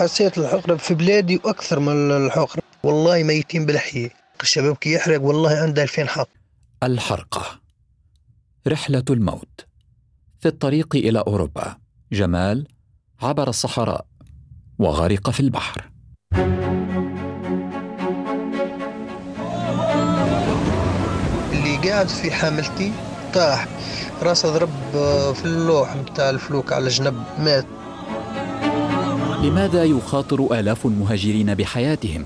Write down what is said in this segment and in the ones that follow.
حسيت الحقرة في بلادي وأكثر من الحقرة والله ميتين بالحية الشباب كي يحرق والله عنده ألفين حق. الحرقة. رحلة الموت. في الطريق إلى أوروبا. جمال عبر الصحراء وغرق في البحر. اللي قاعد في حاملتي طاح. راسه ضرب في اللوح متاع الفلوك على جنب مات. لماذا يخاطر آلاف المهاجرين بحياتهم؟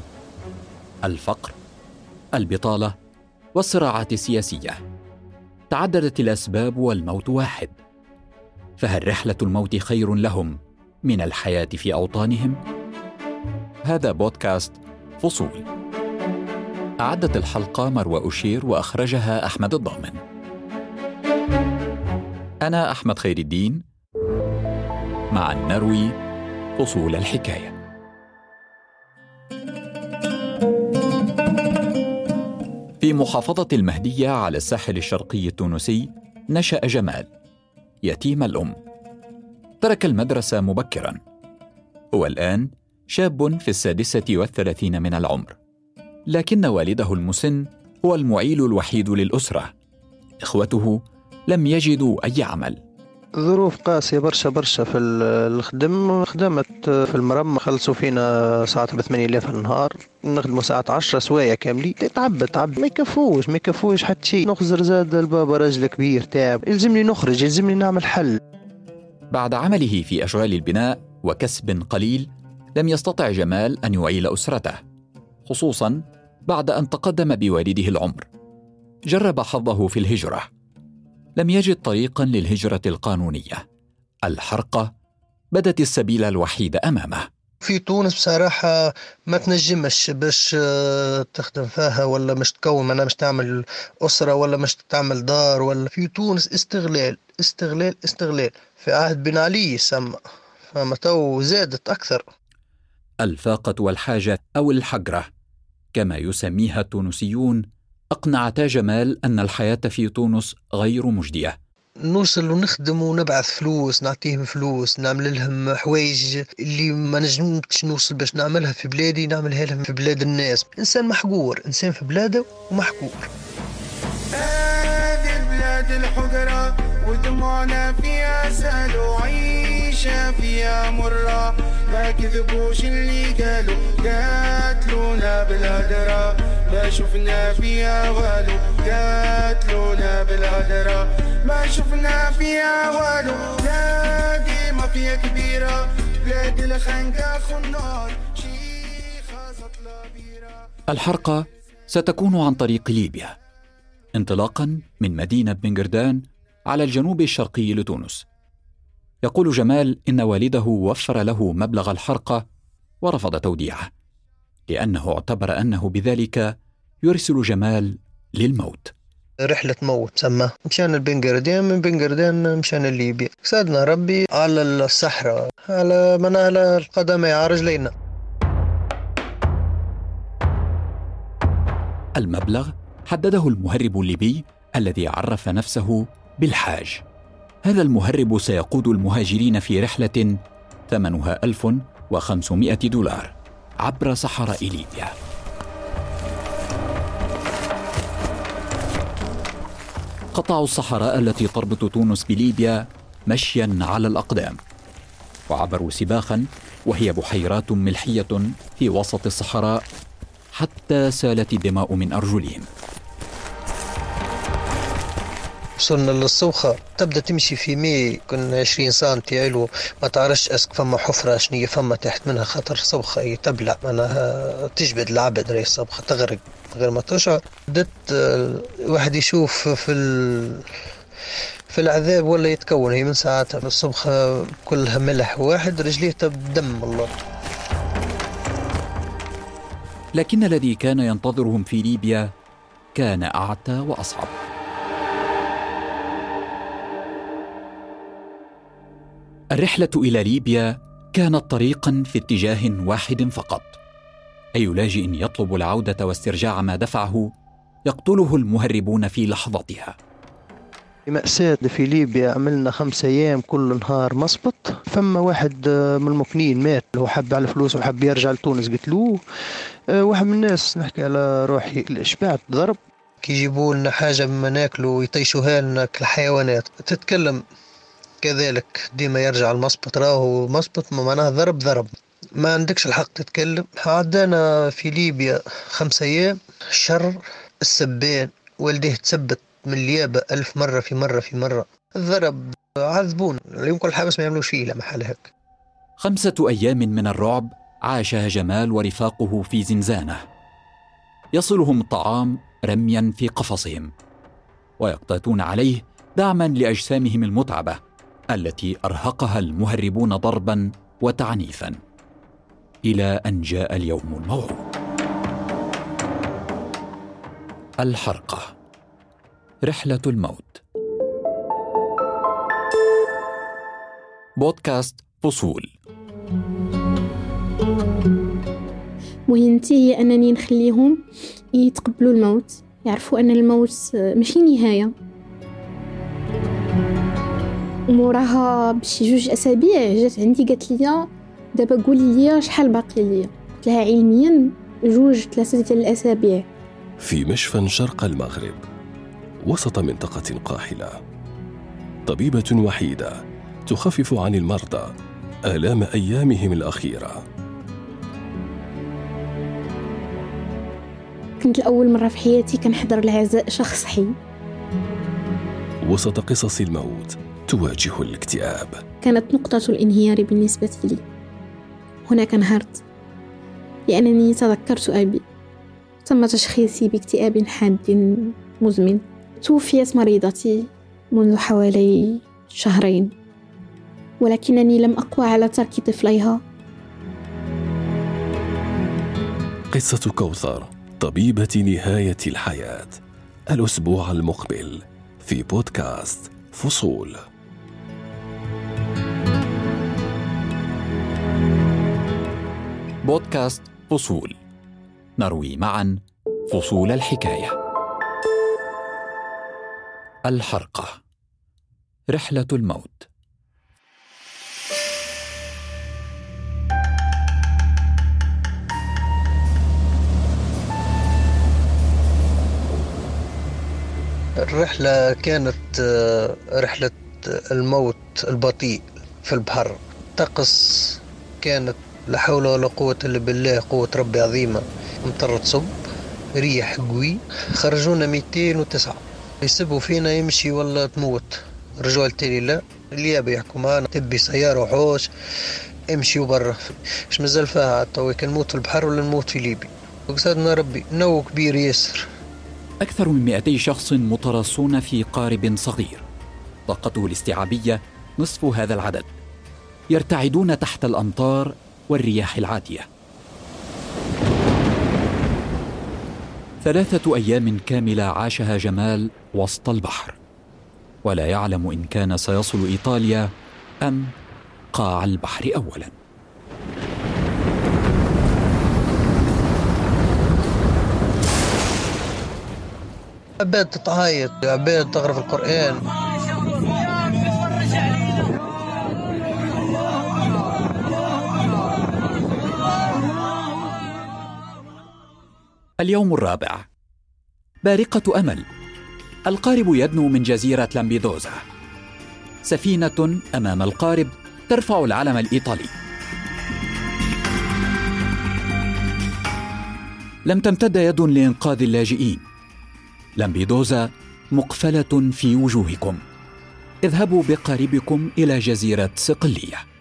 الفقر، البطالة، والصراعات السياسية. تعددت الأسباب والموت واحد. فهل رحلة الموت خير لهم من الحياة في أوطانهم؟ هذا بودكاست فصول. أعدت الحلقة مروى أشير وأخرجها أحمد الضامن. أنا أحمد خير الدين مع النروي فصول الحكاية. في محافظة المهدية على الساحل الشرقي التونسي نشأ جمال يتيم الأم. ترك المدرسة مبكرا. هو الآن شاب في السادسة والثلاثين من العمر. لكن والده المسن هو المعيل الوحيد للأسرة. إخوته لم يجدوا أي عمل. ظروف قاسية برشا برشا في الخدم. خدمت في المرمى خلصوا فينا ساعات ب 8000 في النهار. نخدموا ساعات 10 سوايع كاملين. تعب تعب. ما يكفوش ما يكفوش حتى شيء. نخزر زاد البابا راجل كبير تعب. يلزمني نخرج يلزمني نعمل حل. بعد عمله في أشغال البناء وكسب قليل لم يستطع جمال أن يعيل أسرته خصوصا بعد أن تقدم بوالده العمر. جرب حظه في الهجرة. لم يجد طريقا للهجرة القانونية. الحرقة بدت السبيل الوحيد أمامه. في تونس بصراحة ما تنجمش باش آه، تخدم فيها ولا مش تكون أنا مش تعمل أسرة ولا مش تعمل دار ولا. في تونس استغلال استغلال استغلال. في عهد بن علي سما فما تو زادت أكثر. الفاقة والحاجة أو الحجرة كما يسميها التونسيون أقنعتا جمال أن الحياة في تونس غير مجدية. نوصل ونخدم ونبعث فلوس نعطيهم فلوس نعمل لهم حوايج اللي ما نجمتش نوصل باش نعملها في بلادي نعملها لهم في بلاد الناس. إنسان محقور إنسان في بلاده ومحقور. هذه بلاد الحقرة ودموعنا فيها سهل وعيشة فيها مرة. ما كذبوش اللي قالوا قاتلونا بالهدرة ما شفنا فيها والو. قاتلونا بالهدرة ما شفنا فيها والو. بلادي مافيا كبيرة. بلاد الخنقة خنار. شيخة سطلة بيرة. الحرقة ستكون عن طريق ليبيا. انطلاقا من مدينة بنجردان على الجنوب الشرقي لتونس. يقول جمال إن والده وفر له مبلغ الحرقة ورفض توديعه لأنه اعتبر أنه بذلك يرسل جمال للموت. رحلة موت سما مشان البنجردين من بنجردين مشان ليبيا سادنا ربي على الصحراء على منال القدمي على رجلينا. المبلغ حدده المهرب الليبي الذي عرف نفسه بالحاج. هذا المهرب سيقود المهاجرين في رحلة ثمنها 1500 دولار عبر صحراء ليبيا. قطعوا الصحراء التي تربط تونس بليبيا مشيا على الأقدام. وعبروا سباخا وهي بحيرات ملحية في وسط الصحراء حتى سالت الدماء من أرجلهم. وصلنا للصوخة تبدأ تمشي في مي كنا 20 سنتي علو ما تعرفش أسك فما حفرة شنية فما تحت منها خاطر صوخة تبلع معناها تجبد العبد ريح صوخة تغرق غير ما تشعر. بدت الواحد يشوف في ال... في العذاب ولا يتكون هي من ساعتها. الصبخة كلها ملح واحد رجليه دم الله. لكن الذي كان ينتظرهم في ليبيا كان أعتى وأصعب. الرحلة إلى ليبيا كانت طريقا في اتجاه واحد فقط أي لاجئ يطلب العودة واسترجاع ما دفعه يقتله المهربون في لحظتها. مأساة في ليبيا عملنا خمسة أيام كل نهار مصبط فما واحد من المكنين مات. هو حب على فلوس وحب يرجع لتونس قتلوه آه، واحد من الناس نحكي على روحي الإشباع ضرب كي يجيبوا لنا حاجة مما ناكلوا ويطيشوها لنا كالحيوانات. تتكلم كذلك ديما يرجع المصبط راهو مصبط معناه ضرب ضرب. ما عندكش الحق تتكلم. عدانا في ليبيا خمسة أيام شر السبان. والديه تثبت من اليابة ألف مرة في مرة في مرة. الضرب عذبون يمكن الحبس ما يعملوش فيه محل هيك. خمسة أيام من الرعب عاشها جمال ورفاقه في زنزانة. يصلهم الطعام رميا في قفصهم ويقتاتون عليه دعما لأجسامهم المتعبة. التي أرهقها المهربون ضربا وتعنيفا. إلى أن جاء اليوم الموعود. الحرقة. رحلة الموت. بودكاست فصول. مهمتي هي أنني نخليهم يتقبلوا الموت. يعرفوا أن الموت ماشي نهاية. وموراها بشي جوج أسابيع جات عندي قالت لي دابا قولي لي شحال باقي لي. قلت لها علميا جوج ثلاثة ديال الأسابيع. في مشفى شرق المغرب وسط منطقة قاحلة طبيبة وحيدة تخفف عن المرضى آلام أيامهم الأخيرة. كنت لأول مرة في حياتي كنحضر العزاء شخص حي وسط قصص الموت تواجه الاكتئاب. كانت نقطة الانهيار بالنسبة لي. هناك انهرت لأنني تذكرت أبي. تم تشخيصي باكتئاب حاد مزمن. توفيت مريضتي منذ حوالي شهرين. ولكنني لم أقوى على ترك طفليها. قصة كوثر طبيبة نهاية الحياة. الأسبوع المقبل. في بودكاست فصول. بودكاست فصول. نروي معا فصول الحكاية. الحرقة. رحلة الموت. الرحلة كانت آه، رحلة الموت البطيء في البحر. طقس كانت لا حول ولا قوة إلا بالله قوة ربي عظيمة. مطر تصب ريح قوي. خرجونا 209 يسبوا فينا يمشي ولا تموت. رجعوا التالي لا. اليابة يحكوا معنا تبي سيارة وحوش امشي برا اش مازال فيها؟ كان نموت في البحر ولا نموت في ليبيا؟ وقصدنا ربي نو كبير ياسر. أكثر من 200 شخص متراصون في قارب صغير. طاقته الاستيعابية نصف هذا العدد. يرتعدون تحت الأمطار والرياح العاتية ثلاثة أيام كاملة عاشها جمال وسط البحر. ولا يعلم إن كان سيصل إيطاليا أم قاع البحر أولاً. عباد تتعايط عباد تقرا في القرآن. اليوم الرابع. بارقة أمل. القارب يدنو من جزيرة لامبيدوزا. سفينة أمام القارب ترفع العلم الإيطالي. لم تمتد يد لإنقاذ اللاجئين. لامبيدوزا مقفلة في وجوهكم. اذهبوا بقاربكم إلى جزيرة صقلية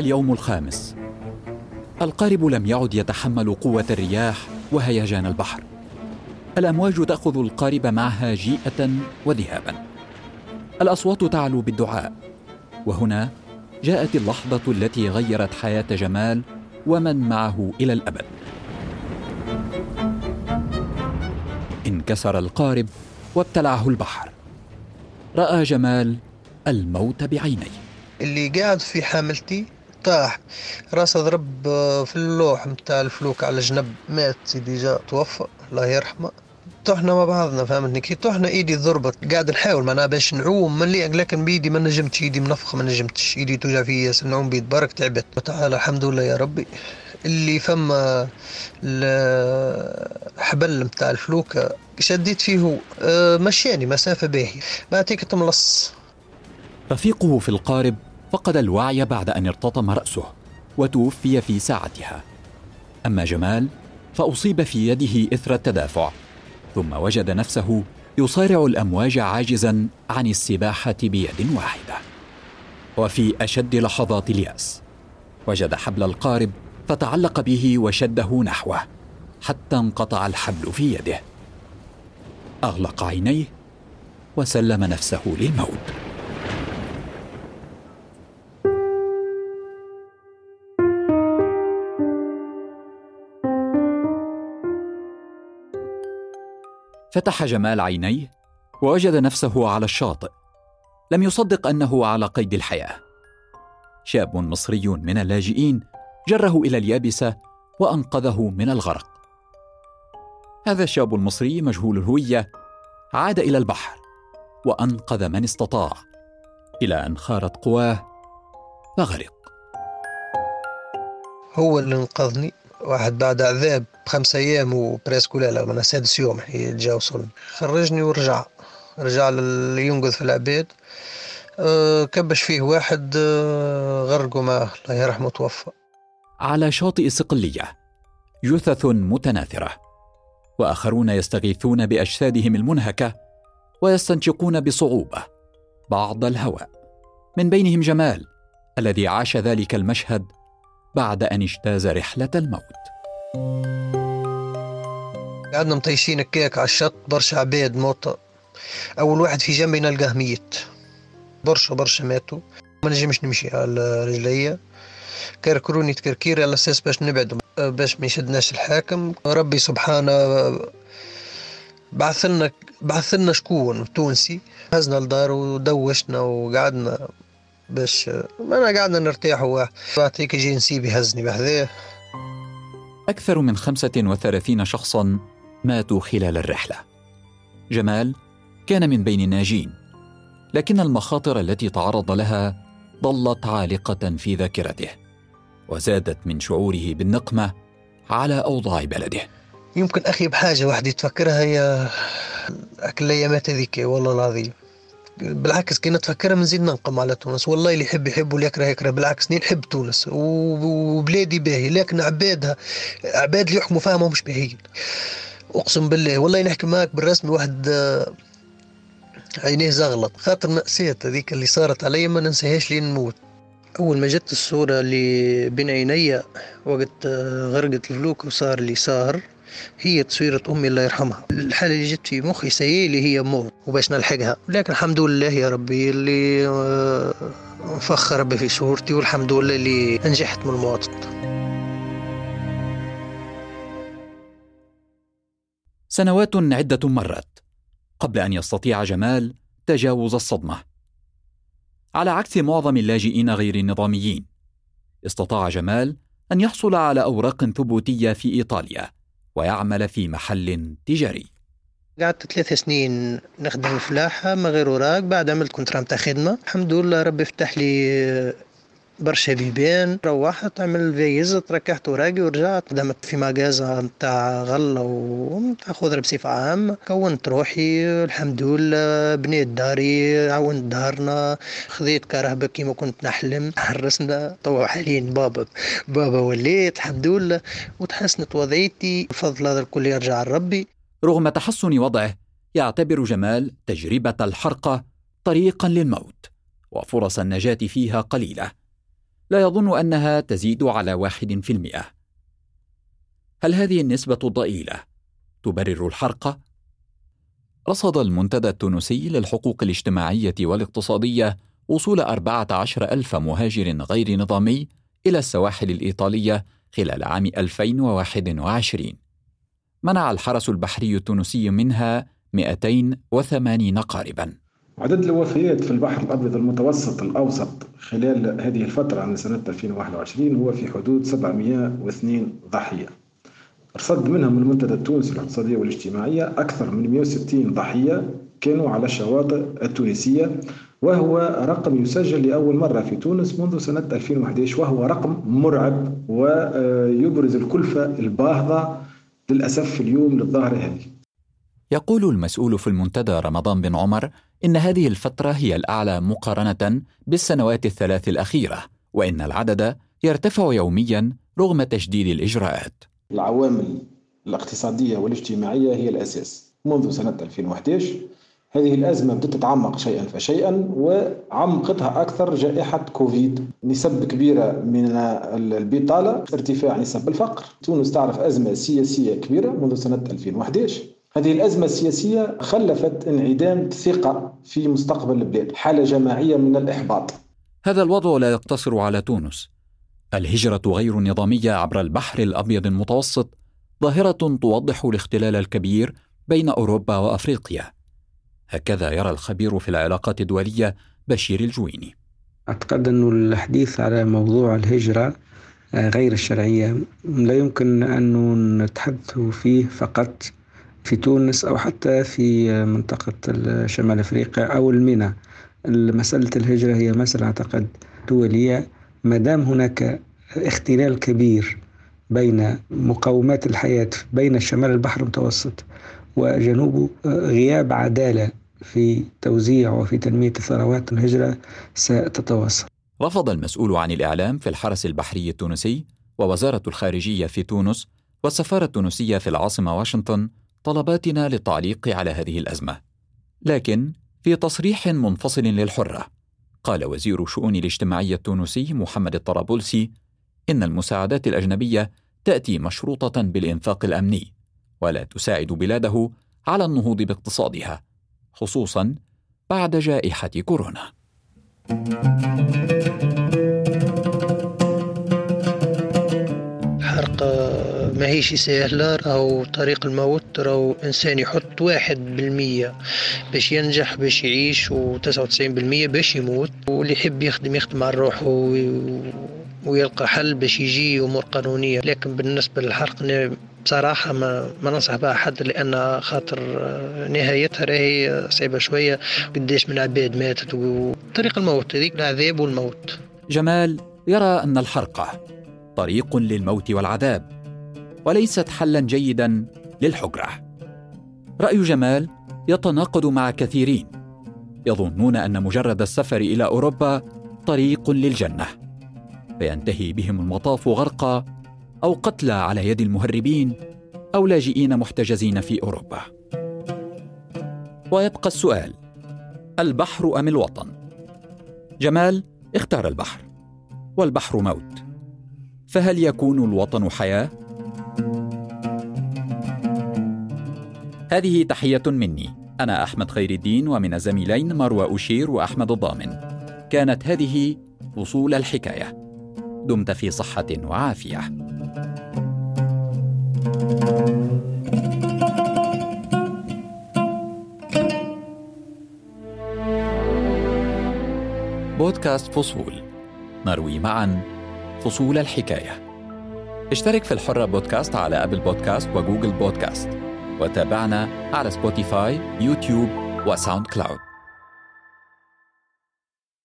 اليوم الخامس. القارب لم يعد يتحمل قوة الرياح وهيجان البحر. الأمواج تأخذ القارب معها جيئة وذهابا. الأصوات تعلو بالدعاء. وهنا جاءت اللحظة التي غيرت حياة جمال ومن معه إلى الأبد. انكسر القارب وابتلعه البحر. رأى جمال الموت بعينيه. اللي قاعد في حاملتي طاح راسه ضرب في اللوح متاع الفلوك على جنب مات سيدي جاء توفى. الله يرحمه. طحنا مع بعضنا فهمتني؟ كي طحنا إيدي ضربت. قاعد نحاول معناها باش نعوم. من لكن بيدي ما نجمتش. إيدي منفخة ما نجمتش. إيدي توجع فيا نعوم بيد. برك تعبت. تعالى الحمد لله يا ربي. اللي فما الحبل متاع الفلوكة شديت فيه آه، مشاني مسافة باهية. بعتيك تملص. رفيقه في القارب فقد الوعي بعد أن ارتطم رأسه وتوفي في ساعتها. أما جمال فأصيب في يده إثر التدافع ثم وجد نفسه يصارع الأمواج عاجزا عن السباحة بيد واحدة. وفي أشد لحظات اليأس وجد حبل القارب فتعلق به وشده نحوه حتى انقطع الحبل في يده. أغلق عينيه وسلم نفسه للموت. فتح جمال عينيه ووجد نفسه على الشاطئ. لم يصدق أنه على قيد الحياة. شاب مصري من اللاجئين جره إلى اليابسة وأنقذه من الغرق. هذا الشاب المصري مجهول الهوية عاد إلى البحر وأنقذ من استطاع إلى أن خارت قواه فغرق. هو اللي انقذني. واحد بعد عذاب خمسة أيام وبريسكو لا لا من سادس يوم جا خرجني ورجع رجع اللي ينقذ في العباد. أه كبش فيه واحد أه غرقه معه الله يرحمه توفى. على شاطئ صقليه جثث متناثرة. وآخرون يستغيثون بأجسادهم المنهكة ويستنشقون بصعوبة بعض الهواء. من بينهم جمال الذي عاش ذلك المشهد بعد أن اجتاز رحلة الموت. قعدنا مطيشين كيك على الشط برشا عباد موتى أول واحد في جنبي نلقاه ميت. برشا برشا ماتوا. ما نجمش نمشي على رجليا. كركروني تكركير على أساس باش نبعد. باش ما يشدناش الحاكم. ربي سبحانه بعث لنا بعث لنا شكون؟ تونسي. هزنا الدار ودوشنا وقعدنا. باش ما أنا قعدنا نرتاح بعطيك يجي نسيبي هزني بهذاه أكثر من 35 شخصا ماتوا خلال الرحلة. جمال كان من بين الناجين لكن المخاطر التي تعرض لها ظلت عالقة في ذاكرته وزادت من شعوره بالنقمة على أوضاع بلده. يمكن أخي بحاجة واحد يتفكرها هي أكل الأيامات هذيك والله العظيم. بالعكس كي نتفكرها نزيد ننقم على تونس. والله اللي يحب يحب واللي يكره يكره بالعكس نحب تونس. وبلادي باهي لكن عبادها عباد اللي يحكموا فيها مش باهيين. أقسم بالله والله نحكي معك بالرسمي واحد آه، عينيه زغلط. خاطر مأساة هذيك اللي صارت علي ما ننساهاش لين نموت. أول ما جت الصورة اللي بين عيني وقت آه، غرقت الفلوك وصار اللي صار هي تصويرة أمي الله يرحمها. الحالة اللي جت في مخي سيالي هي موت وباش نلحقها. لكن الحمد لله يا ربي اللي آه، فخر ربي في صورتي والحمد لله اللي نجحت من المواطن. سنوات عدة مرت قبل أن يستطيع جمال تجاوز الصدمة. على عكس معظم اللاجئين غير النظاميين استطاع جمال أن يحصل على أوراق ثبوتية في إيطاليا. ويعمل في محل تجاري. قعدت ثلاث سنين نخدم فلاحة ما غير وراق بعد عملت كونترا متاع خدمة. الحمد لله ربي فتح لي برشا بيبان روحت عمل فيز تركحت وراقي ورجعت. خدمت في مجازة متاع غلة ومتاع خضرة بصفة عامة. كونت روحي الحمد لله بنيت داري عاونت دارنا. خذيت كرهبة كيما كنت نحلم. حرسنا توا حاليا بابا بابا وليت الحمد لله. وتحسنت وضعيتي. بفضل هذا الكل يرجع لربي. رغم تحسن وضعه يعتبر جمال تجربة الحرقة طريقا للموت وفرص النجاة فيها قليلة. لا يظن أنها تزيد على واحد في المئة. هل هذه النسبة الضئيلة تبرر الحرقة؟ رصد المنتدى التونسي للحقوق الاجتماعية والاقتصادية وصول 14 ألف مهاجر غير نظامي إلى السواحل الإيطالية خلال عام 2021 منع الحرس البحري التونسي منها 280 قاربا. عدد الوفيات في البحر الأبيض المتوسط الأوسط خلال هذه الفترة من سنة 2021 هو في حدود 702 ضحية. رصد منهم المنتدى التونسي الاقتصادية والاجتماعية أكثر من 160 ضحية كانوا على الشواطئ التونسية وهو رقم يسجل لأول مرة في تونس منذ سنة 2011 وهو رقم مرعب ويبرز الكلفة الباهظة للأسف اليوم للظاهرة هذه. يقول المسؤول في المنتدى رمضان بن عمر إن هذه الفترة هي الأعلى مقارنة بالسنوات الثلاث الأخيرة وإن العدد يرتفع يوميا رغم تشديد الإجراءات. العوامل الاقتصادية والاجتماعية هي الأساس. منذ سنة 2011 هذه الأزمة بدأت تتعمق شيئا فشيئا وعمقتها أكثر جائحة كوفيد. نسب كبيرة من البطالة ارتفاع نسب الفقر. تونس تعرف أزمة سياسية كبيرة منذ سنة 2011 هذه الأزمة السياسية خلفت انعدام الثقة في مستقبل البلاد حالة جماعية من الإحباط. هذا الوضع لا يقتصر على تونس. الهجرة غير النظامية عبر البحر الأبيض المتوسط ظاهرة توضح الاختلال الكبير بين أوروبا وأفريقيا. هكذا يرى الخبير في العلاقات الدولية بشير الجويني. أعتقد أن الحديث على موضوع الهجرة غير الشرعية لا يمكن أن نتحدث فيه فقط في تونس أو حتى في منطقة شمال أفريقيا أو المينا مسألة الهجرة هي مسألة أعتقد دولية. ما دام هناك اختلال كبير بين مقومات الحياة بين شمال البحر المتوسط وجنوبه غياب عدالة في توزيع وفي تنمية الثروات الهجرة ستتواصل رفض المسؤول عن الإعلام في الحرس البحري التونسي ووزارة الخارجية في تونس والسفارة التونسية في العاصمة واشنطن طلباتنا للتعليق على هذه الأزمة لكن في تصريح منفصل للحرة قال وزير شؤون الاجتماعية التونسي محمد الطرابلسي إن المساعدات الأجنبية تأتي مشروطة بالإنفاق الأمني ولا تساعد بلاده على النهوض باقتصادها خصوصا بعد جائحة كورونا. الحرق ما هيش سهلة راهو طريق الموت راهو إنسان يحط واحد بالمية باش ينجح باش يعيش وتسعة وتسعين بالمية باش يموت. واللي يحب يخدم يخدم على روحه ويلقى حل باش يجي أمور قانونية. لكن بالنسبة للحرق بصراحة ما, ما ننصح بها حد لأن خاطر نهايتها راهي صعبة شوية. قديش من عباد ماتت وطريق الموت هذيك العذاب والموت. جمال يرى أن الحرقة طريق للموت والعذاب. وليست حلا جيدا للحجرة. رأي جمال يتناقض مع كثيرين. يظنون أن مجرد السفر إلى أوروبا طريق للجنة. فينتهي بهم المطاف غرقا أو قتلى على يد المهربين أو لاجئين محتجزين في أوروبا. ويبقى السؤال البحر أم الوطن؟ جمال اختار البحر والبحر موت. فهل يكون الوطن حياة؟ هذه تحية مني. أنا أحمد خير الدين ومن الزميلين مروى أشير وأحمد الضامن. كانت هذه وصول الحكاية. دمت في صحة وعافية. بودكاست فصول. نروي معا فصول الحكاية. اشترك في الحرة بودكاست على أبل بودكاست وجوجل بودكاست. وتابعنا على سبوتيفاي يوتيوب وساوند كلاود